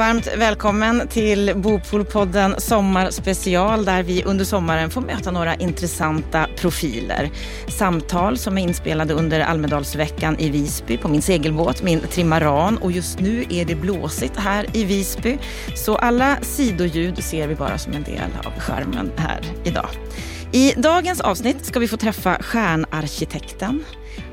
varmt välkommen till Bopolpodden Sommarspecial där vi under sommaren får möta några intressanta profiler. Samtal som är inspelade under Almedalsveckan i Visby på min segelbåt, min trimaran och just nu är det blåsigt här i Visby. Så alla sidoljud ser vi bara som en del av skärmen här idag. I dagens avsnitt ska vi få träffa stjärnarkitekten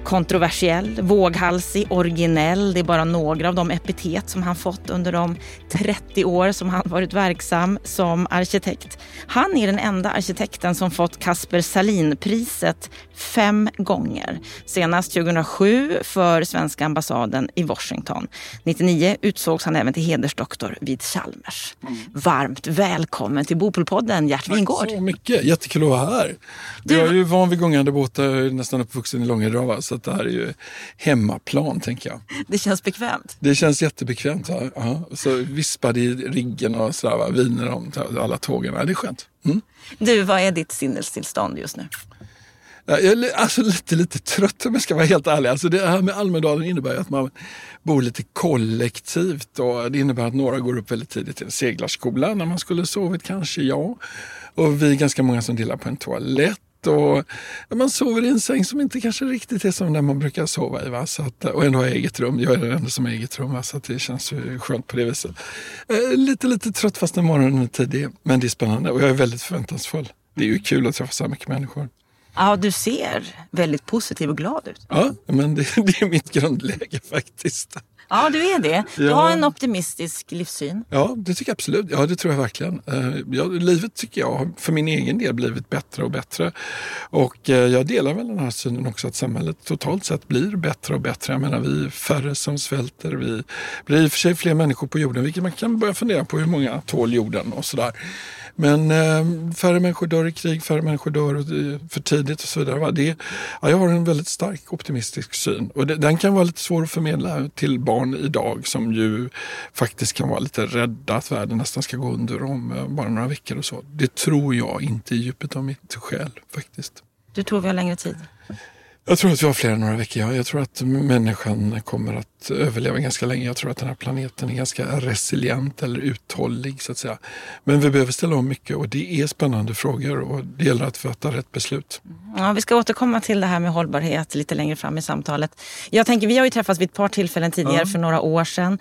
Kontroversiell, våghalsig, originell. Det är bara några av de epitet som han fått under de 30 år som han varit verksam som arkitekt. Han är den enda arkitekten som fått Kasper Salin-priset fem gånger. Senast 2007 för svenska ambassaden i Washington. 99 utsågs han även till hedersdoktor vid Chalmers. Mm. Varmt välkommen till Bopolpodden, Gert Wingård. Tack så mycket, jättekul att vara här. Du... Jag är ju van vid gångande båtar, nästan uppvuxen i Långedrava att det här är ju hemmaplan, tänker jag. Det känns bekvämt? Det känns jättebekvämt. Ja. ja. Så vispar i riggen och sådär, va? viner om alla tågen. Ja, det är skönt. Mm. Du, vad är ditt sinnestillstånd just nu? Jag är alltså lite, lite trött om jag ska vara helt ärlig. Alltså det här med Almedalen innebär att man bor lite kollektivt och det innebär att några går upp väldigt tidigt till en seglarskola när man skulle sovit kanske, ja. Och vi är ganska många som delar på en toalett och man sover i en säng som inte kanske riktigt är som den man brukar sova i. Va? Så att, och ändå har eget rum. Jag är den enda som har eget rum, va? så det känns ju skönt på det viset. Eh, lite, lite trött fast morgonen är tidig, men det är spännande och jag är väldigt förväntansfull. Det är ju kul att träffa så mycket människor. Ja, du ser väldigt positiv och glad ut. Ja, men det, det är mitt grundläge faktiskt. Ja, du är det. Du ja. har en optimistisk livssyn. Ja, det tycker jag absolut. Ja, det tror jag verkligen. Eh, ja, livet tycker jag har för min egen del blivit bättre och bättre. Och eh, jag delar väl den här synen också att samhället totalt sett blir bättre och bättre. Jag menar, vi är färre som svälter. Vi blir i och för sig fler människor på jorden, vilket man kan börja fundera på hur många tål jorden och sådär. Men eh, färre människor dör i krig, färre människor dör eh, för tidigt och så vidare. Det, ja, jag har en väldigt stark optimistisk syn och det, den kan vara lite svår att förmedla till barn idag som ju faktiskt kan vara lite rädda att världen nästan ska gå under om eh, bara några veckor och så. Det tror jag inte i djupet av mitt själ faktiskt. Du tror vi har längre tid? Jag tror att vi har fler än några veckor. Ja. Jag tror att människan kommer att överleva ganska länge. Jag tror att den här planeten är ganska resilient eller uthållig så att säga. Men vi behöver ställa om mycket och det är spännande frågor och det gäller att fatta rätt beslut. Ja, vi ska återkomma till det här med hållbarhet lite längre fram i samtalet. Jag tänker, vi har ju träffats vid ett par tillfällen tidigare ja. för några år sedan.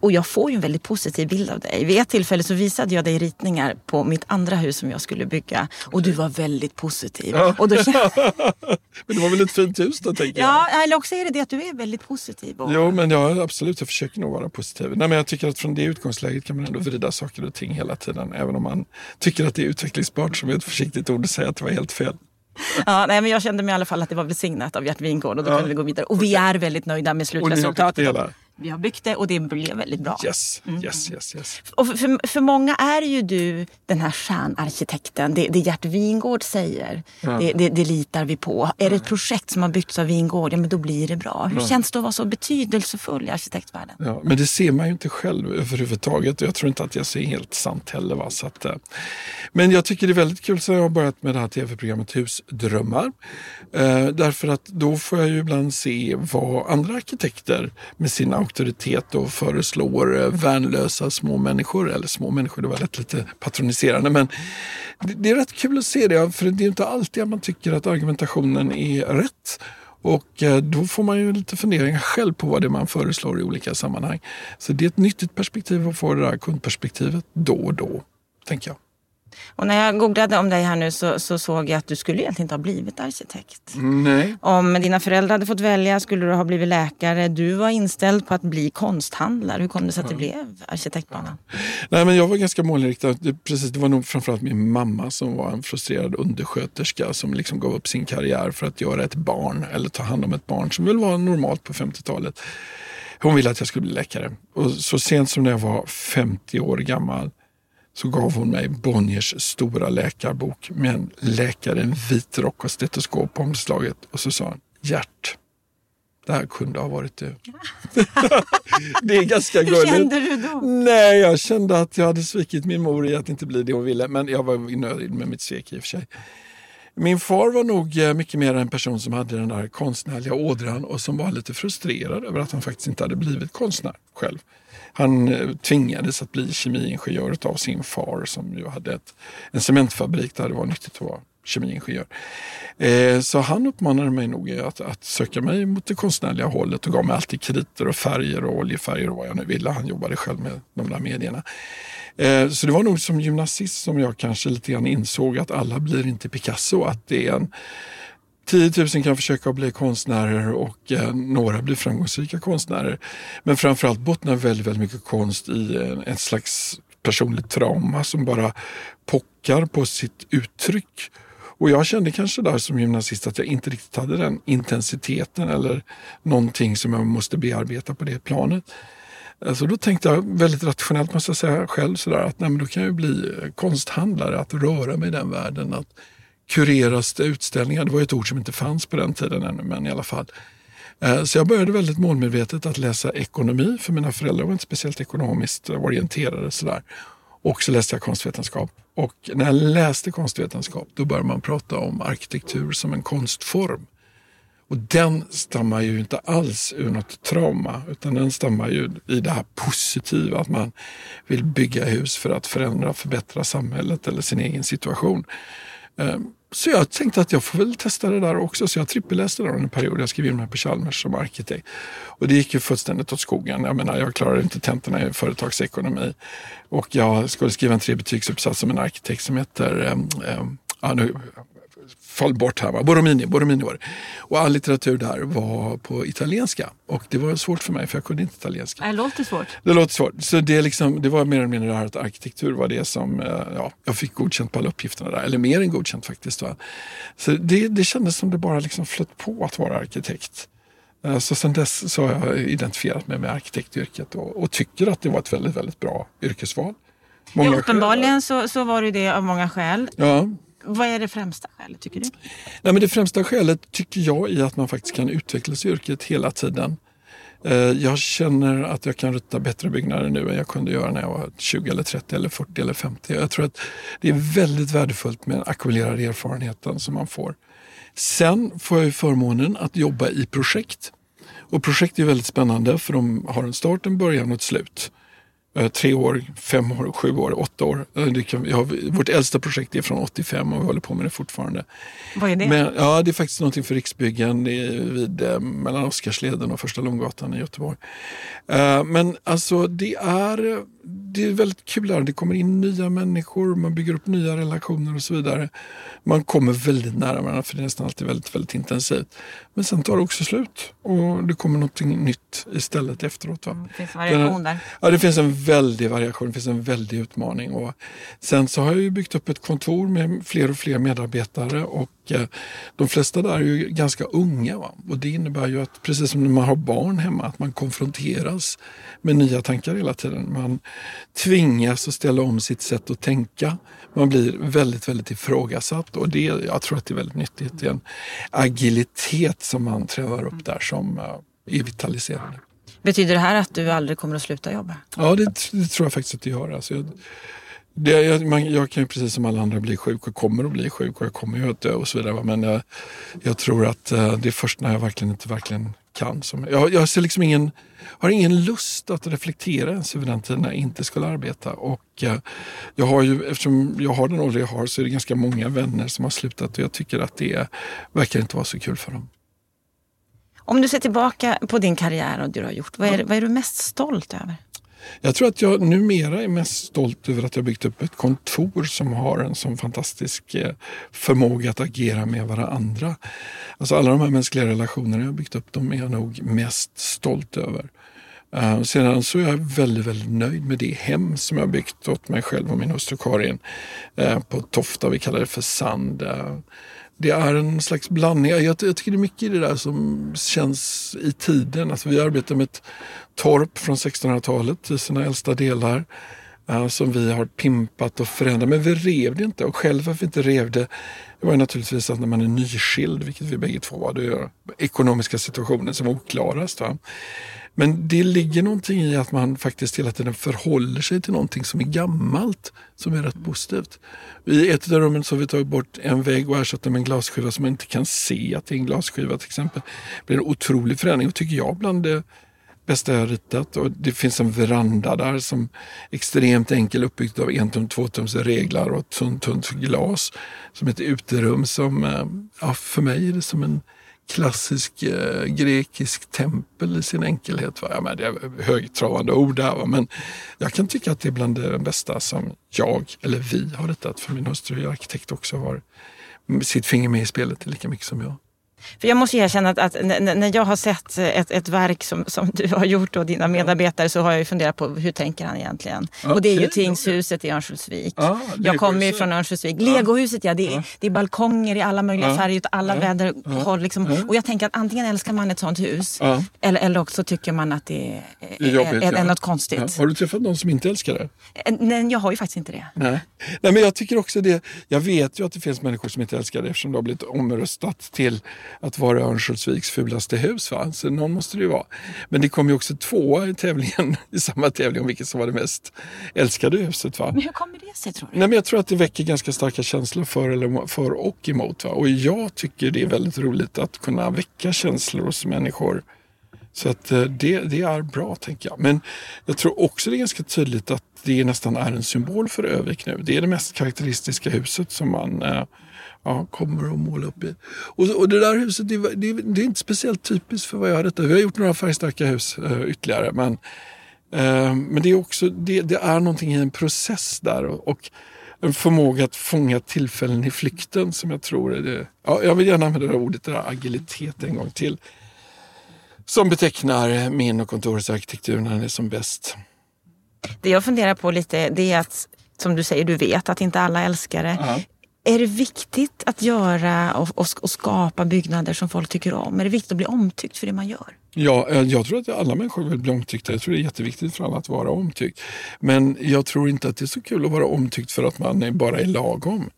Och jag får ju en väldigt positiv bild av dig. Vid ett tillfälle så visade jag dig ritningar på mitt andra hus som jag skulle bygga. Och du var väldigt positiv. Ja. Och då... men det var väl ett fint hus då tänker jag. Ja, eller också är det det att du är väldigt positiv. Och... Jo, men ja, absolut. Jag försöker nog vara positiv. Nej, men jag tycker att från det utgångsläget kan man ändå vrida saker och ting hela tiden. Även om man tycker att det är utvecklingsbart, som är ett försiktigt ord att säga att det var helt fel. Ja, nej, men jag kände mig i alla fall att det var välsignat av Gert Wingård och då ja. kunde vi gå vidare. Och vi är väldigt nöjda med slutresultatet. Vi har byggt det och det blev väldigt bra. Yes, mm. yes, yes, yes. Och för, för många är ju du den här stjärnarkitekten. Det, det Gert Wingård säger, ja. det, det, det, litar vi på. Är det ett projekt som har byggts av Wingård, ja men då blir det bra. Hur känns det att vara så betydelsefull i arkitektvärlden? Ja, men det ser man ju inte själv överhuvudtaget. Jag tror inte att jag ser helt sant heller. Va? Så att, eh, men jag tycker det är väldigt kul så jag har börjat med det här tv-programmet Husdrömmar. Eh, därför att då får jag ju ibland se vad andra arkitekter med sina auktoritet och föreslår eh, värnlösa små människor. Eller små människor, det var lätt lite patroniserande. Men det, det är rätt kul att se det, för det är inte alltid man tycker att argumentationen är rätt. Och eh, då får man ju lite funderingar själv på vad det är man föreslår i olika sammanhang. Så det är ett nyttigt perspektiv att få det där kundperspektivet då och då, tänker jag. Och när jag googlade om dig här nu så, så, såg jag att du skulle egentligen inte ha blivit arkitekt. Nej. Om dina föräldrar hade fått välja skulle du ha blivit läkare. Du var inställd på att bli konsthandlare. Hur kom det sig att det blev arkitektbanan? Nej, men jag var ganska målinriktad. Det, precis, det var nog framförallt min mamma som var en frustrerad undersköterska som liksom gav upp sin karriär för att göra ett barn eller ta hand om ett barn som väl var normalt på 50-talet. Hon ville att jag skulle bli läkare. Och så sent som när jag var 50 år gammal så gav hon mig Bonniers stora läkarbok med en läkare, en vit rock och stetoskop på omslaget. Och så sa hon, Gert, det här kunde ha varit du. det är ganska gulligt. Hur kände du då? Nej, jag kände att jag hade svikit min mor i att inte bli det hon ville. Men jag var nöjd med mitt svek i och för sig. Min far var nog eh, mycket mer en person som hade den där konstnärliga ådran och som var lite frustrerad över att han faktiskt inte hade blivit konstnär själv. Han eh, tvingades att bli kemiingenjör av sin far som ju hade ett, en cementfabrik där det var nyttigt att vara kemiingenjör. Eh, så han uppmanade mig nog att, att söka mig mot det konstnärliga hållet och gav mig alltid kriter och färger och oljefärger och vad jag nu ville. Han jobbade själv med de där medierna. Eh, så det var nog som gymnasist som jag kanske lite grann insåg att alla blir inte Picasso. Att det är en 10 000 kan försöka bli konstnärer och eh, några blir framgångsrika konstnärer. Men framförallt bottnar väldigt, väldigt mycket konst i eh, en, en slags personligt trauma som bara pockar på sitt uttryck. Och jag kände kanske där som gymnasist att jag inte riktigt hade den intensiteten eller någonting som jag måste bearbeta på det planet. Alltså då tänkte jag väldigt rationellt måste jag säga själv sådär att nej, men då kan jag bli konsthandlare, att röra mig i den världen. Att kureras utställningar, det var ett ord som inte fanns på den tiden ännu men i alla fall. Eh, så jag började väldigt målmedvetet att läsa ekonomi för mina föräldrar var inte speciellt ekonomiskt orienterade. Sådär. Och så läste jag konstvetenskap. Och när jag läste konstvetenskap då började man prata om arkitektur som en konstform. Och den stammar ju inte alls ur något trauma utan den stammar ju i det här positiva att man vill bygga hus för att förändra och förbättra samhället eller sin egen situation. Ehm, så jag tänkte att jag får väl testa det där också. Så jag trippelläste under en period. Jag skrev in mig på Chalmers som arkitekt. Och det gick ju fullständigt åt skogen. Jag menar, jag klarade inte tentorna i företagsekonomi. Och jag skulle skriva en trebetygsuppsats som en arkitekt som heter ehm, ehm, ja, nu fall bort här. Va? Borromini, Borromini var det. Och all litteratur där var på italienska. Och det var svårt för mig för jag kunde inte italienska. Det låter svårt. Det låter svårt. Så det, liksom, det var mer eller mindre det här att arkitektur var det som eh, ja, jag fick godkänt på alla uppgifterna där. Eller mer än godkänt faktiskt. Va? Så det, det kändes som det bara liksom flöt på att vara arkitekt. Eh, så sen dess så har jag identifierat mig med arkitektyrket och, och tycker att det var ett väldigt, väldigt bra yrkesval. Många ja, uppenbarligen så, så var det det av många skäl. Ja. Vad är det främsta skälet tycker du? Nej, men det främsta skälet tycker jag är att man faktiskt kan utvecklas i yrket hela tiden. Eh, jag känner att jag kan rita bättre byggnader nu än jag kunde göra när jag var 20 eller 30 eller 40 eller 50. Jag tror att det är väldigt värdefullt med den ackumulerade erfarenheten som man får. Sen får jag ju förmånen att jobba i projekt. Och projekt är väldigt spännande för de har en start, en början och ett slut. Eh, tre år, fem år, sju år, åtta år. Eh, kan, har, vårt äldsta projekt är från 85 och vi håller på med det fortfarande. Vad är det? Men, ja, det är faktiskt någonting för Riksbyggen vid, eh, mellan Oscarsleden och Första Långgatan i Göteborg. Eh, men alltså det är, det är väldigt kul här. Det kommer in nya människor, man bygger upp nya relationer och så vidare. Man kommer väldigt nära varandra för det är nästan alltid väldigt, väldigt intensivt. Men sen tar det också slut och det kommer någonting nytt istället efteråt. Va? Det finns variation där. Ja, det finns en väldig variation, det finns en väldig utmaning. Och sen så har jag byggt upp ett kontor med fler och fler medarbetare och eh, de flesta där är ju ganska unga. Va? Och det innebär ju att precis som när man har barn hemma, att man konfronteras med nya tankar hela tiden. Man tvingas att ställa om sitt sätt att tänka. Man blir väldigt, väldigt ifrågasatt och det, jag tror att det är väldigt nyttigt. Det är en agilitet som man tränar upp där som eh, är vitaliserande. Betyder det här att du aldrig kommer att sluta jobba? Ja, det, det tror jag faktiskt att det gör. Alltså jag, det, jag, man, jag kan ju precis som alla andra bli sjuk och kommer att bli sjuk och jag kommer ju att dö och så vidare. Men jag, jag tror att eh, det är först när jag verkligen inte verkligen kan. Som, jag, jag ser liksom ingen, har ingen lust att reflektera ens över den tiden när jag inte skulle arbeta. Och eh, jag har ju, eftersom jag har den ålder jag har så är det ganska många vänner som har slutat och jag tycker att det verkar inte vara så kul för dem. Om du ser tillbaka på din karriär och det du har gjort, vad är, vad är du mest stolt över? Jag tror att jag numera är mest stolt över att jag byggt upp ett kontor som har en sån fantastisk eh, förmåga att agera med varandra. Alltså alla de här mänskliga relationerna jag byggt upp, de är jag nog mest stolt över. Uh, sedan så är jag väldigt, väldigt nöjd med det hem som jag byggt åt mig själv och min hustru Karin uh, på Tofta. Vi kallar det för Sand. Uh, det är en slags blandning. Jag, jag, tycker det är mycket i det där som känns i tiden. Alltså vi arbetar med ett torp från 1600-talet i sina äldsta delar uh, som vi har pimpat och förändrat. Men vi rev det inte och själv varför vi inte rev det det var naturligtvis att när man är nyskild, vilket vi bägge två var, då är ekonomiska situationen som oklarast. Va? Men det ligger någonting i att man faktiskt hela tiden förhåller sig till någonting som är gammalt, som är rätt positivt. I ett av rummen så har vi tagit bort en vägg och ersatt den med en glasskiva så man inte kan se att det är en glasskiva till exempel. Det blir en otrolig förändring, tycker jag, bland det bästa jag ritat. Och det finns en veranda där som är extremt enkel uppbyggt av en tum, två tums reglar och tunt, tunt glas. Som ett uterum som, eh, ja, för mig är det som en klassisk eh, grekisk tempel i sin enkelhet. Va? Ja, men det är högtravande ord där, va? men jag kan tycka att det är bland det bästa som jag, eller vi, har ritat. För min hustru är arkitekt också har sitt finger med i spelet lika mycket som jag. För jag måste erkänna att, att när jag har sett ett, ett verk som, som du har gjort och dina medarbetare så har jag funderat på hur tänker han egentligen? Okay. Och det är ju Tingshuset i Örnsköldsvik. Ah, jag kommer ju från Örnsköldsvik. Legohuset ja, det är, det är balkonger i alla möjliga färger åt alla väderhåll. Liksom. Och jag tänker att antingen älskar man ett sånt hus eller, eller också tycker man att det är, är, jobbigt, är, är något konstigt. Har du träffat någon som inte älskar det? Eh, nej, jag har ju faktiskt inte det. Nej. Nej, men jag tycker också det. Jag vet ju att det finns människor som inte älskar det eftersom det har blivit omröstat till att vara Örnsköldsviks fulaste hus. Va? Så någon måste det ju vara. Men det kom ju också två i tävlingen, i samma tävling om vilket som var det mest älskade huset. Va? Men hur kommer det sig tror du? Nej, men jag tror att det väcker ganska starka känslor för, eller, för och emot. Va? Och jag tycker det är väldigt roligt att kunna väcka känslor hos människor. Så att eh, det, det är bra, tänker jag. Men jag tror också det är ganska tydligt att det nästan är en symbol för Övik nu. Det är det mest karaktäristiska huset som man eh, ja, kommer att måla upp i. Och, och det där huset, det, det, det, är inte speciellt typiskt för vad jag har detta. Vi har gjort några färgstarka hus uh, ytterligare. Men, uh, men det är också, det, det, är någonting i en process där. Och, och, en förmåga att fånga tillfällen i flykten som jag tror är det. Ja, jag vill gärna använda det ordet, det där agilitet en gång till. Som betecknar min och kontorets arkitektur när den är som bäst. Det jag funderar på lite det är att, som du säger, du vet att inte alla älskar det. Uh -huh. Är det viktigt att göra och, och, och, skapa byggnader som folk tycker om? Är det viktigt att bli omtyckt för det man gör? Ja, eh, jag tror att alla människor vill bli omtyckta. Jag tror det är jätteviktigt för alla att vara omtyckt. Men jag tror inte att det är så kul att vara omtyckt för att man är bara är lagom.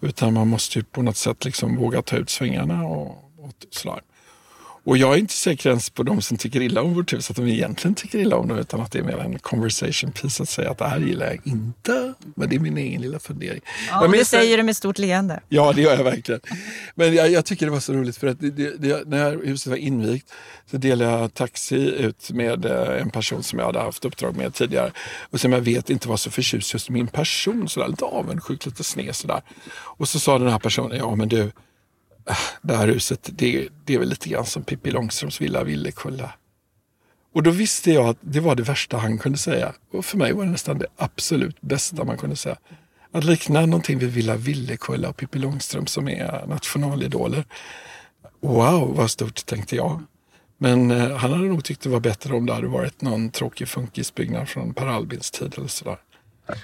Utan man måste på något sätt liksom våga ta ut svängarna och, och sådär. Och jag är inte säker ens på de som tycker illa om vårt hus att de egentligen tycker illa om det utan att det är mer en conversation piece att säga att det här gillar jag inte. Men det är min egen lilla fundering. Ja, men det säger du med stort leende. Ja, det gör jag verkligen. Men jag, jag tycker det var så roligt för att det, det, det, när huset var invigt så delade jag taxi ut med eh, en person som jag hade haft uppdrag med tidigare och som jag vet inte var så förtjust just min person. Sådär, lite avundsjuk, lite sned sådär. Och så sa den här personen, ja men du det här huset, det, det är väl lite grann som Pippi Långstrumps villa Villekulla. Och då visste jag att det var det värsta han kunde säga. Och för mig var det nästan det absolut bästa man kunde säga. Att likna någonting vid Villa Villekulla och Pippi Långstrump som är nationalidoler. Wow, vad stort tänkte jag. Men eh, han hade nog tyckt det var bättre om det hade varit någon tråkig funkisbyggnad från Per Albins tid eller sådär.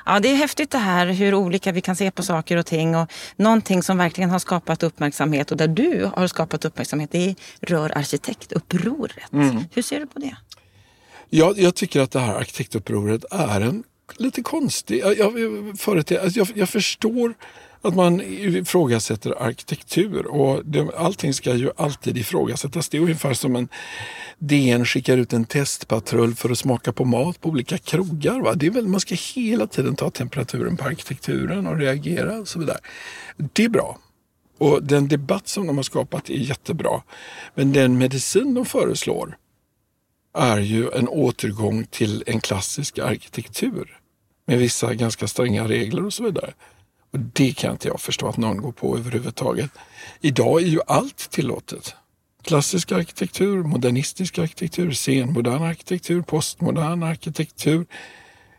Ja, det är häftigt det här hur olika vi kan se på saker och ting. Och någonting som verkligen har skapat uppmärksamhet och där du har skapat uppmärksamhet det rör arkitektupproret. Mm. Hur ser du på det? Jag, jag tycker att det här arkitektupproret är en lite konstig... Jag, jag, alltså jag, jag förstår att man ifrågasätter arkitektur och det, allting ska ju alltid ifrågasättas. Det är ungefär som en DN skickar ut en testpatrull för att smaka på mat på olika krogar. Va? Det är väl, man ska hela tiden ta temperaturen på arkitekturen och reagera och så vidare. Det är bra. Och den debatt som de har skapat är jättebra. Men den medicin de föreslår är ju en återgång till en klassisk arkitektur med vissa ganska stränga regler och så vidare. Och det kan inte jag förstå att någon går på överhuvudtaget. Idag är ju allt tillåtet. Klassisk arkitektur, modernistisk arkitektur, senmodern arkitektur, postmodern arkitektur,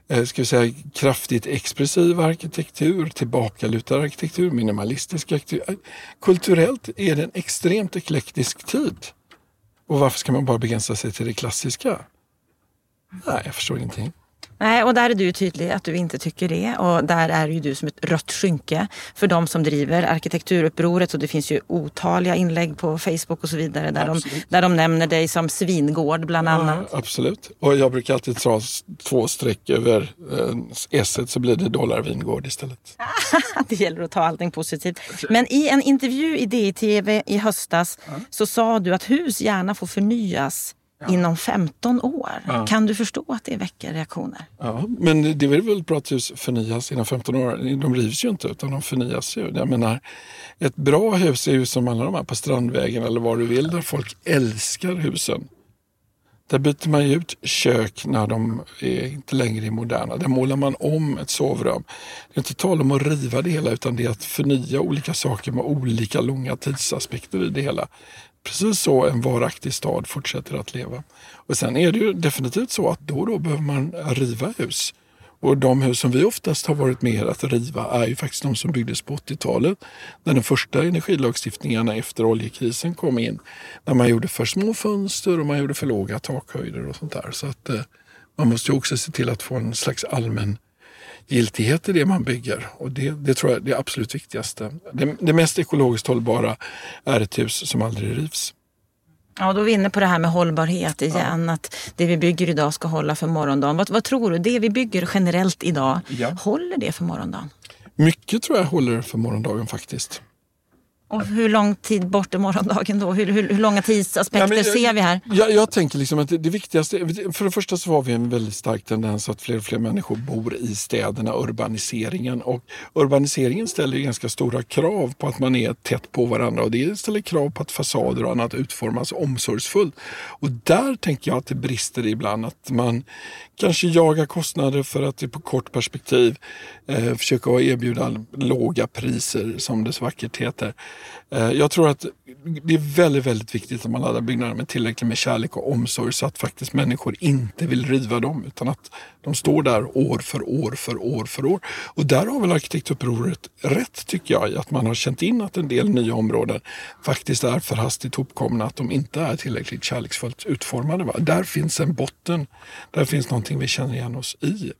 eh, ska vi säga, kraftigt expressiv arkitektur, tillbakalutad arkitektur, minimalistisk arkitektur. Eh, kulturellt är det en extremt eklektisk tid. Och varför ska man bara begränsa sig till det klassiska? Nej, jag förstår ingenting. Nej, och där är du tydlig att du inte tycker det. Och där är ju du som ett rött skynke för de som driver arkitekturupproret. Och det finns ju otaliga inlägg på Facebook och så vidare där, de, där de nämner dig som svingård bland annat. Ja, absolut. Och jag brukar alltid dra två streck över eh, S så blir det dollarvingård istället. det gäller att ta allting positivt. Men i en intervju i DTV i höstas ja. så sa du att hus gärna får förnyas ja. inom 15 år. Ja. Kan du förstå att det väcker reaktioner? Ja, men det är väl bra att hus förnyas inom 15 år. De rivs ju inte utan de förnyas ju. Jag menar, ett bra hus är ju som alla de här på Strandvägen eller var du vill där folk älskar husen. Där byter man ut kök när de är inte längre är moderna. Där målar man om ett sovrum. Det är inte tal om att riva det hela utan det är att förnya olika saker med olika långa tidsaspekter i det hela. Precis så en varaktig stad fortsätter att leva. Och Sen är det ju definitivt så att då och då behöver man riva hus. Och de hus som vi oftast har varit med att riva är ju faktiskt de som byggdes på 80-talet. När de första energilagstiftningarna efter oljekrisen kom in. När man gjorde för små fönster och man gjorde för låga takhöjder och sånt där. Så att eh, man måste ju också se till att få en slags allmän giltighet i det man bygger. Och det, det tror jag är det absolut viktigaste. Det, det mest ekologiskt hållbara är ett hus som aldrig rivs. Ja, då är vi inne på det här med hållbarhet igen. Ja. Att det vi bygger idag ska hålla för morgondagen. Vad, vad tror du? Det vi bygger generellt idag, ja. håller det för morgondagen? Mycket tror jag håller för morgondagen faktiskt. Och hur lång tid bort är morgondagen då? Hur, hur, hur långa tidsaspekter ja, jag, ser vi här? Jag, jag tänker liksom att det, det, viktigaste, för det första så har vi en väldigt stark tendens att fler och fler människor bor i städerna, urbaniseringen. Och urbaniseringen ställer ganska stora krav på att man är tätt på varandra och det ställer krav på att fasader och annat utformas omsorgsfullt. Och där tänker jag att det brister ibland, att man kanske jagar kostnader för att det på kort perspektiv eh, försöka erbjuda låga priser som det så vackert heter. Eh, jag tror att det är väldigt, väldigt viktigt att man laddar byggnader med tillräckligt med kärlek och omsorg så att faktiskt människor inte vill riva dem utan att de står där år för år för år för år. Och där har väl arkitektupproret rätt tycker jag i att man har känt in att en del nya områden faktiskt är för hastigt hopkomna, att de inte är tillräckligt kärleksfullt utformade. Va? Där finns en botten, där finns någonting vi känner igen oss i.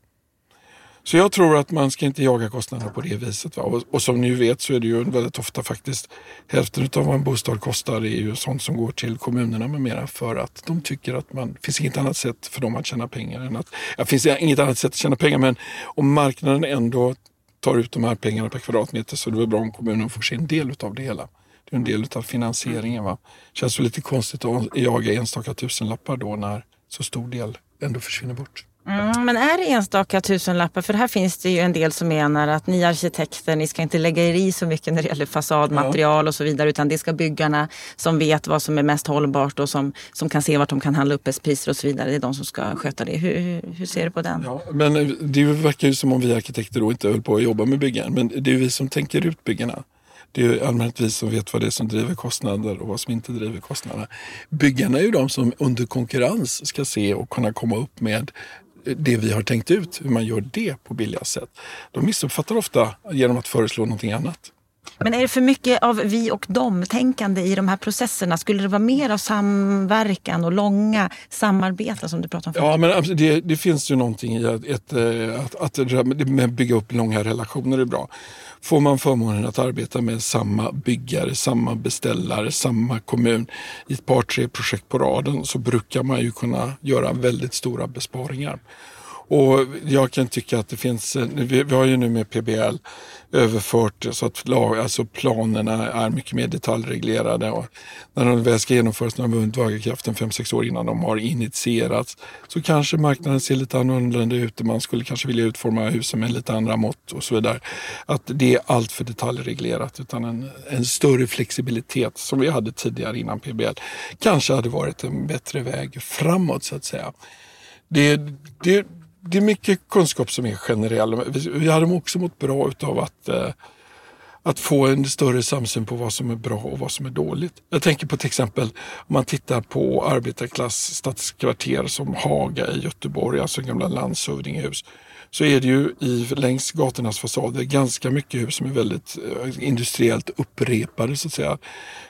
Så jag tror att man ska inte jaga kostnaderna på det viset. Va? Och, och, som ni vet så är det ju väldigt ofta faktiskt hälften av vad en bostad kostar är ju sånt som går till kommunerna med mera för att de tycker att man, det finns inget annat sätt för dem att tjäna pengar än att, det finns inget annat sätt att tjäna pengar men om marknaden ändå tar ut de här pengarna per kvadratmeter så är det väl bra om kommunen får sin del av det hela. Det är en del av finansieringen. Va? Känns det lite konstigt att jaga enstaka tusenlappar då när så stor del ändå försvinner bort. Mm, men är det enstaka tusenlappar? För här finns det ju en del som menar att ni arkitekter, ni ska inte lägga er i så mycket när det gäller fasadmaterial ja. och så vidare. Utan det ska byggarna som vet vad som är mest hållbart och som, som kan se vart de kan handla upp priser och så vidare. Det är de som ska sköta det. Hur, hur, ser du på den? Ja, men det verkar ju som om vi arkitekter då inte höll på att jobba med byggaren. Men det är ju vi som tänker ut byggarna. Det är allmänt vi som vet vad det är som driver kostnader och vad som inte driver kostnaderna. Byggarna är ju de som under konkurrens ska se och kunna komma upp med det vi har tänkt ut, hur man gör det på billigast sätt. De missuppfattar ofta genom att föreslå någonting annat. Men är det för mycket av vi och dem-tänkande i de här processerna? Skulle det vara mer av samverkan och långa samarbeten som du pratade om förut? Ja, men det, det finns ju någonting i att, ett, eh, att, att, att bygga upp långa relationer är bra. Får man förmånen att arbeta med samma byggare, samma beställare, samma kommun i ett par, tre projekt på raden så brukar man ju kunna göra väldigt stora besparingar. Och jag kan tycka att det finns, eh, vi, vi har ju nu med PBL överfört så att lag, alltså planerna är mycket mer detaljreglerade. Och när de väl ska genomföras, när de har vunnit lagerkraften 5-6 år innan de har initierats, så kanske marknaden ser lite annorlunda ut. Man skulle kanske vilja utforma husen med lite andra mått och så vidare. Att det är allt för detaljreglerat utan en, en större flexibilitet som vi hade tidigare innan PBL kanske hade varit en bättre väg framåt så att säga. Det, det, det är mycket kunskap som är generell. Vi hade också mått bra av att, eh, att få en större samsyn på vad som är bra och vad som är dåligt. Jag tänker på till exempel om man tittar på arbetarklass stadskvarter som Haga i Göteborg, alltså gamla landshövdingehus så är det ju i, längs gatornas fasader ganska mycket hus som är väldigt eh, industriellt upprepade så att säga.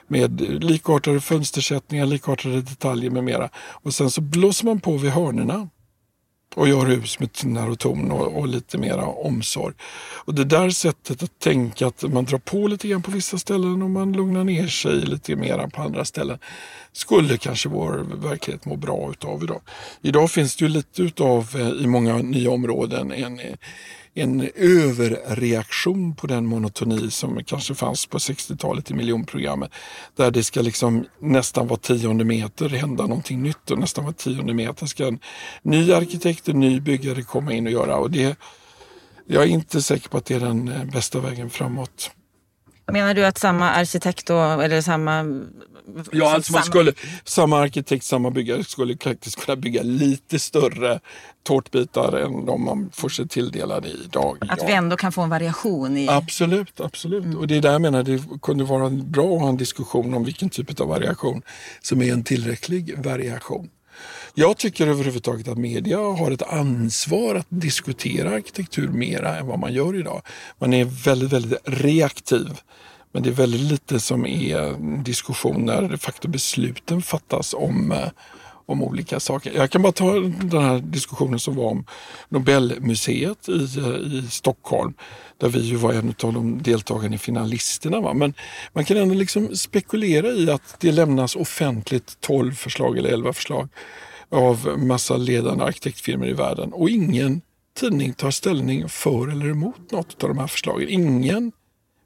Med likartade fönstersättningar, likartade detaljer med mera. Och sen så blåser man på vid hörnerna och gör hus med tunnare ton och, och, lite mera omsorg. Och det där sättet att tänka att man drar på lite grann på vissa ställen och man lugnar ner sig lite mera på andra ställen skulle kanske vår verklighet må bra utav idag. Idag finns det ju lite utav eh, i många nya områden en eh, en överreaktion på den monotoni som kanske fanns på 60-talet i miljonprogrammet. Där det ska liksom nästan var tionde meter hända någonting nytt och nästan var tionde meter ska en ny arkitekt, en ny byggare komma in och göra. Och det, jag är inte säker på att det är den eh, bästa vägen framåt. Menar du att samma arkitekt då, eller samma... Ja, alltså man skulle, samma arkitekt, samma byggare skulle faktiskt kunna bygga lite större tårtbitar än de man får sig tilldelade idag. Att ja. vi ändå kan få en variation i... Absolut, absolut. Mm. Och det är där jag menar det kunde vara bra att ha en diskussion om vilken typ av variation som är en tillräcklig variation. Jag tycker överhuvudtaget att media har ett ansvar att diskutera arkitektur mera än vad man gör idag. Man är väldigt, väldigt reaktiv. Men det är väldigt lite som är diskussioner de facto besluten fattas om, eh, om olika saker. Jag kan bara ta den här diskussionen som var om Nobelmuseet i, eh, i Stockholm där vi ju var en av de deltagande finalisterna. Va? Men man kan ändå liksom spekulera i att det lämnas offentligt 12 förslag eller 11 förslag av massa ledande arkitektfirmor i världen och ingen tidning tar ställning för eller emot något av de här förslagen. Ingen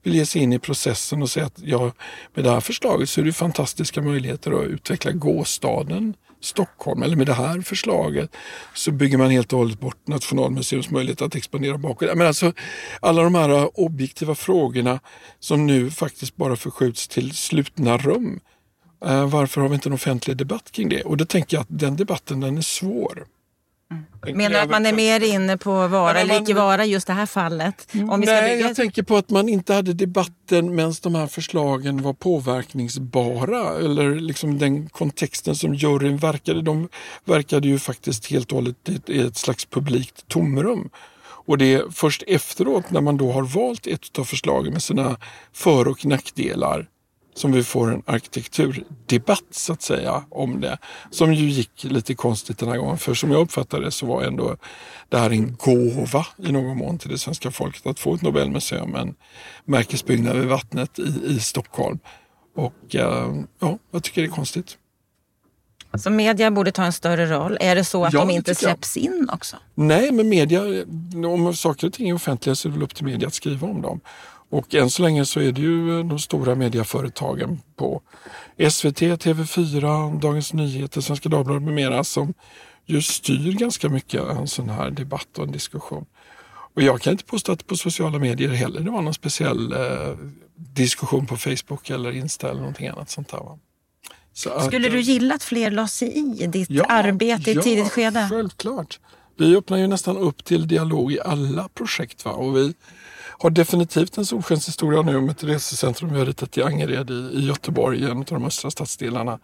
vill ge sig in i processen och säga att ja, med det här förslaget så är det fantastiska möjligheter att utveckla gåstaden Stockholm. Eller med det här förslaget så bygger man helt och hållet bort Nationalmuseums möjlighet att expandera bakåt. Men alltså, alla de här objektiva frågorna som nu faktiskt bara förskjuts till slutna rum eh, varför har vi inte en offentlig debatt kring det? Och då tänker jag att den debatten den är svår. Mm. Menar du att man är mer inne på vara eller icke vara just det här fallet? Om vi ska nej, bygga... jag tänker på att man inte hade debatten medan de här förslagen var påverkningsbara. Eller liksom den kontexten som juryn verkade. De verkade ju faktiskt helt och hållet i ett slags publikt tomrum. Och det är först efteråt när man då har valt ett av förslagen med sina för och nackdelar som vi får en arkitekturdebatt så att säga om det. Som ju gick lite konstigt den här gången. För som jag uppfattade det så var ändå det här en gåva i någon mån till det svenska folket att få ett Nobelmuseum, en märkesbyggnad vid vattnet i, i Stockholm. Och äh, ja, jag tycker det är konstigt. Så media borde ta en större roll. Är det så att ja, de inte släpps jag. in också? Nej, men media, om saker och ting är offentliga så är det väl upp till media att skriva om dem. Och än så länge så är det ju de stora medieföretagen på SVT, TV4, Dagens Nyheter, Svenska Dagbladet med mera som ju styr ganska mycket en sån här debatt och en diskussion. Och jag kan inte påstå att på sociala medier heller det var någon speciell eh, diskussion på Facebook eller Insta eller någonting annat sånt där. Va? Så Skulle att, du gilla att fler la sig i ditt ja, arbete i ett tidigt skede? Ja, självklart. Vi öppnar ju nästan upp till dialog i alla projekt. Va? Och vi har definitivt en solskenshistoria nu om ett resecentrum vi har ritat i Angered i, i Göteborg, en av de östra stadsdelarna.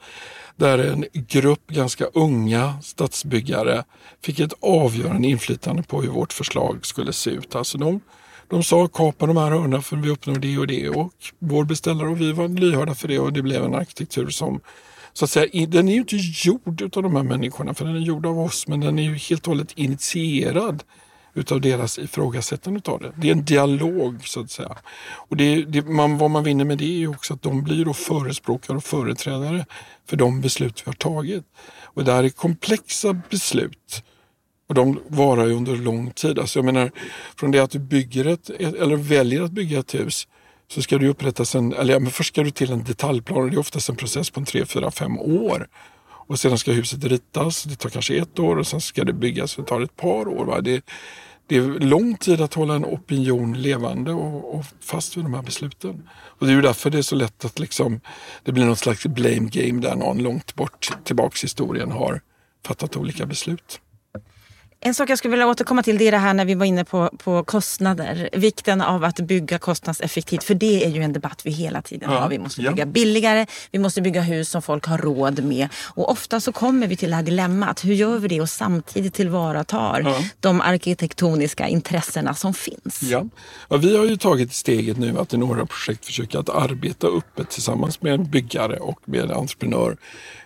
Där en grupp ganska unga stadsbyggare fick ett avgörande inflytande på hur vårt förslag skulle se ut. Alltså de, de sa kapa de här hörnen för vi uppnår det och det och vår beställare och vi var lyhörda för det och det blev en arkitektur som så att säga, den är ju inte gjord av de här människorna för den är gjord av oss men den är ju helt och hållet initierad utav deras ifrågasättande av det. Det är en dialog så att säga. Och det, det, man, vad man vinner med det är ju också att de blir då förespråkare och företrädare för de beslut vi har tagit. Och det här är komplexa beslut. Och de varar ju under lång tid. Alltså jag menar, från det att du bygger ett, eller väljer att bygga ett hus så ska du upprättas en, eller ja, men först ska du till en detaljplan och det är oftast en process på en tre, fyra, fem år. Och sedan ska huset ritas, det tar kanske ett år och sen ska det byggas, det tar ett par år. Va? Det, det är lång tid att hålla en opinion levande och, och, fast vid de här besluten. Och det är ju därför det är så lätt att liksom, det blir någon slags blame game där någon långt bort tillbaks i historien har fattat olika beslut. En sak jag skulle vilja återkomma till det är det här när vi var inne på, på kostnader. Vikten av att bygga kostnadseffektivt. För det är ju en debatt vi hela tiden ja, har. Vi måste bygga ja. billigare, vi måste bygga hus som folk har råd med. Och ofta så kommer vi till det här dilemmat. Hur gör vi det och samtidigt tillvaratar ja. de arkitektoniska intressena som finns? Ja. vi har ju tagit steget nu att i några projekt försöka att arbeta öppet tillsammans med en byggare och med en entreprenör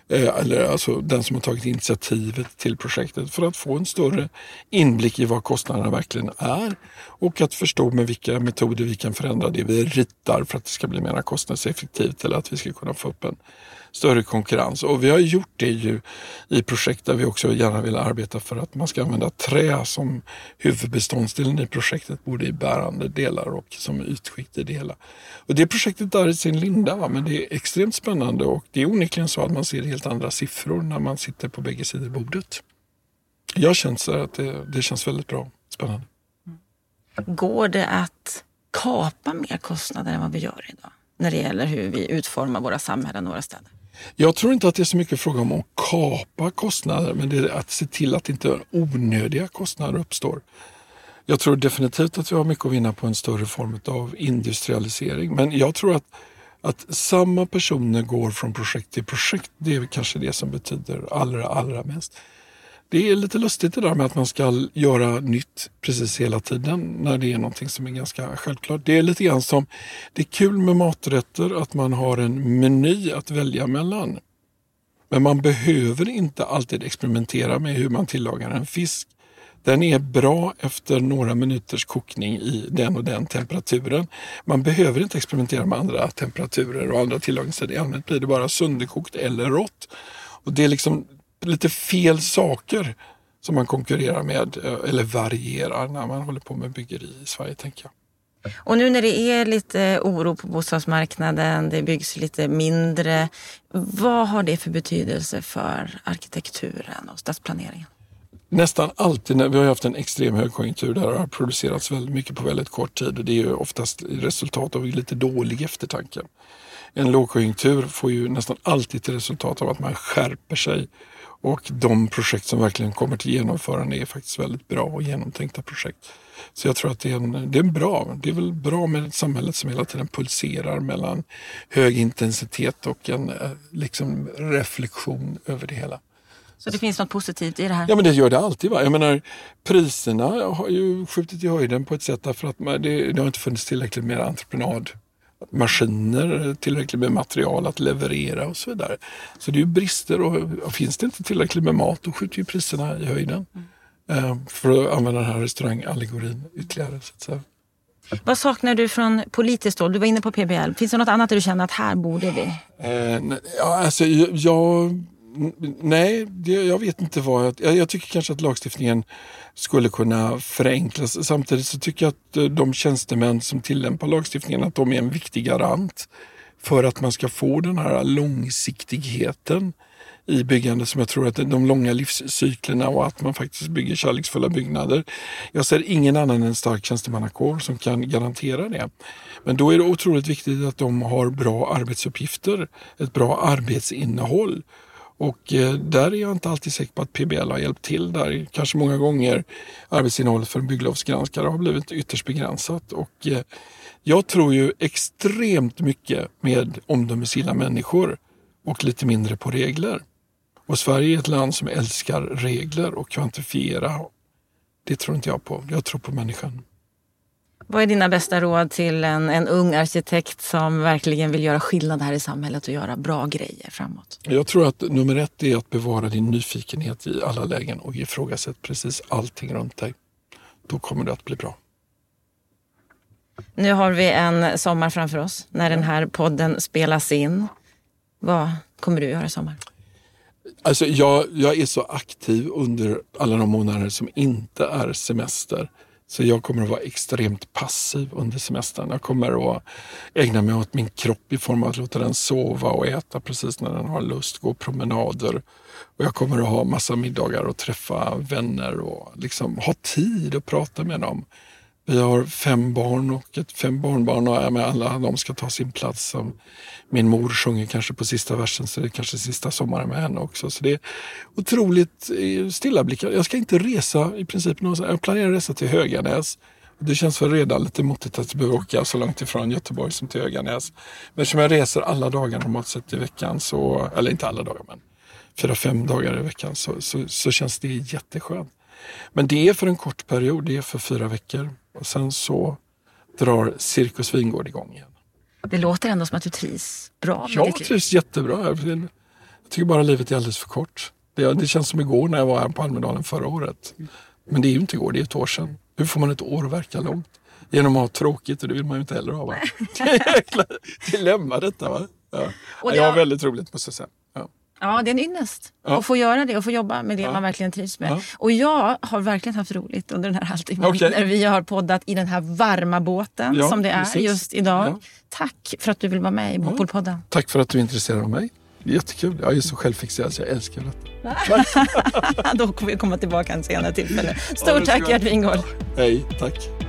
Eh, eller alltså den som har tagit initiativet till projektet för att få en större inblick i vad kostnaderna verkligen är och att förstå med vilka metoder vi kan förändra det vi ritar för att det ska bli mer kostnadseffektivt eller att vi ska kunna få upp en större konkurrens. Och vi har gjort det ju i projekt där vi också gärna vill arbeta för att man ska använda trä som huvudbeståndsdelen i projektet, både i bärande delar och som ytskikt i det hela. Och det projektet är i sin linda, va? men det är extremt spännande och det är onekligen så att man ser helt andra siffror när man sitter på bägge sidor bordet. Jag känner att det, det känns väldigt bra, spännande. Mm. Går det att kapa mer kostnader än vad vi gör idag? När det gäller hur vi utformar våra samhällen och våra städer? Jag tror inte att det är så mycket fråga om att kapa kostnader, men det är att se till att inte onödiga kostnader uppstår. Jag tror definitivt att vi har mycket att vinna på en större form av industrialisering, men jag tror att att samma personer går från projekt till projekt, det är kanske det som betyder allra, allra mest. Det är lite lustigt det där med att man ska göra nytt precis hela tiden när det är någonting som är ganska självklart. Det är lite grann som, det är kul med maträtter att man har en meny att välja mellan. Men man behöver inte alltid experimentera med hur man tillagar en fisk. Den är bra efter några minuters kokning i den och den temperaturen. Man behöver inte experimentera med andra temperaturer och andra tillagningssätt. I allmänhet blir det bara sönderkokt eller rått. Och det är liksom lite fel saker som man konkurrerar med eh, eller varierar när man håller på med byggeri i Sverige, tänker jag. Och nu när det är lite oro på bostadsmarknaden, det byggs lite mindre. Vad har det för betydelse för arkitekturen och stadsplaneringen? Nästan alltid när vi har haft en extrem högkonjunktur där det har producerats väldigt mycket på väldigt kort tid och det är ju oftast resultat av lite dålig eftertanke. En lågkonjunktur får ju nästan alltid till resultat av att man skärper sig och de projekt som verkligen kommer till genomförande är faktiskt väldigt bra och genomtänkta projekt. Så jag tror att det är, en, det är bra. Det är väl bra med ett samhälle som hela tiden pulserar mellan hög intensitet och en eh, liksom, reflektion över det hela. Så det finns något positivt i det här? Ja men det gör det alltid. Va? Jag menar, priserna har ju skjutit i höjden på ett sätt därför att det, det har inte funnits tillräckligt med entreprenad maskiner, tillräckligt med material att leverera och så vidare. Så det är ju brister och, finns det inte tillräckligt med mat då skjuter ju priserna i höjden. Mm. Eh, för att använda den här restaurangallegorin ytterligare. Så. Vad saknar du från politiskt håll? Du var inne på PBL. Finns det något annat där du känner att här borde vi? Eh, ja, alltså, jag Nej, det, jag vet inte vad. Jag, jag, tycker kanske att lagstiftningen skulle kunna förenklas. Samtidigt så tycker jag att eh, de tjänstemän som tillämpar lagstiftningen att de är en viktig garant för att man ska få den här långsiktigheten i byggande som jag tror att de långa livscyklerna och att man faktiskt bygger kärleksfulla byggnader. Jag ser ingen annan än en stark tjänstemannakår som kan garantera det. Men då är det otroligt viktigt att de har bra arbetsuppgifter, ett bra arbetsinnehåll och eh, där är jag inte alltid säker på att PBL har hjälpt till. Där kanske många gånger arbetsinnehållet för en bygglovsgranskare har blivit ytterst begränsat. Och eh, jag tror ju extremt mycket med omdömesgilla människor och lite mindre på regler. Och Sverige är ett land som älskar regler och kvantifiera. Det tror inte jag på. Jag tror på människan. Vad är dina bästa råd till en, en ung arkitekt som verkligen vill göra skillnad här i samhället och göra bra grejer framåt? Jag tror att nummer ett är att bevara din nyfikenhet i alla lägen och ifrågasätt precis allting runt dig. Då kommer det att bli bra. Nu har vi en sommar framför oss när den här podden spelas in. Vad kommer du göra i sommar? Alltså jag, jag är så aktiv under alla de månader som inte är semester. Så jag kommer att vara extremt passiv under semestern. Jag kommer att ägna mig åt min kropp i form av att låta den sova och äta precis när den har lust, gå promenader. Och jag kommer att ha massa middagar och träffa vänner och liksom ha tid att prata med dem. Vi har fem barn och ett fem barnbarn och med alla de ska ta sin plats. Min mor sjunger kanske på sista versen så det är kanske sista sommaren med henne också. Så det är otroligt eh, stilla blickar. Jag ska inte resa i princip. någonstans. Jag planerar att resa till Höganäs. Det känns väl redan lite motigt att behöva åka så långt ifrån Göteborg som till Höganäs. Men eftersom jag reser alla dagar normalt sett i veckan, så, eller inte alla dagar men fyra, fem dagar i veckan så, så, så känns det jätteskönt. Men det är för en kort period, det är för fyra veckor. Och sen så drar Cirkus Vingård igång igen. Det låter ändå som att du trivs bra med Jag ditt liv. trivs jättebra. Jag tycker bara livet är alldeles för kort. Det, det känns som igår när jag var här på Almedalen förra året. Men det är ju inte igår, det är ett år sedan. Hur får man ett år att verka långt? Genom att ha tråkigt och det vill man ju inte heller ha. Va? Det är jäkla dilemma detta. Va? Ja. Jag har- väldigt roligt måste jag säga. Ja. Det är en ynnest Ja. att få göra det och få jobba med det Ja. man verkligen trivs med. Ja. Och jag har verkligen haft roligt under den här halvtimmen Okej. när vi har poddat i den här varma båten Ja, som det är precis. just idag. Tack för att du vill vara med i Bopolpodden. Tack för att du är intresserad av mig. Jättekul. Jag är så självfixerad så jag älskar detta. Då kommer vi komma tillbaka en senare tillfälle. Stort tack. Gert Wingård. Hej, tack.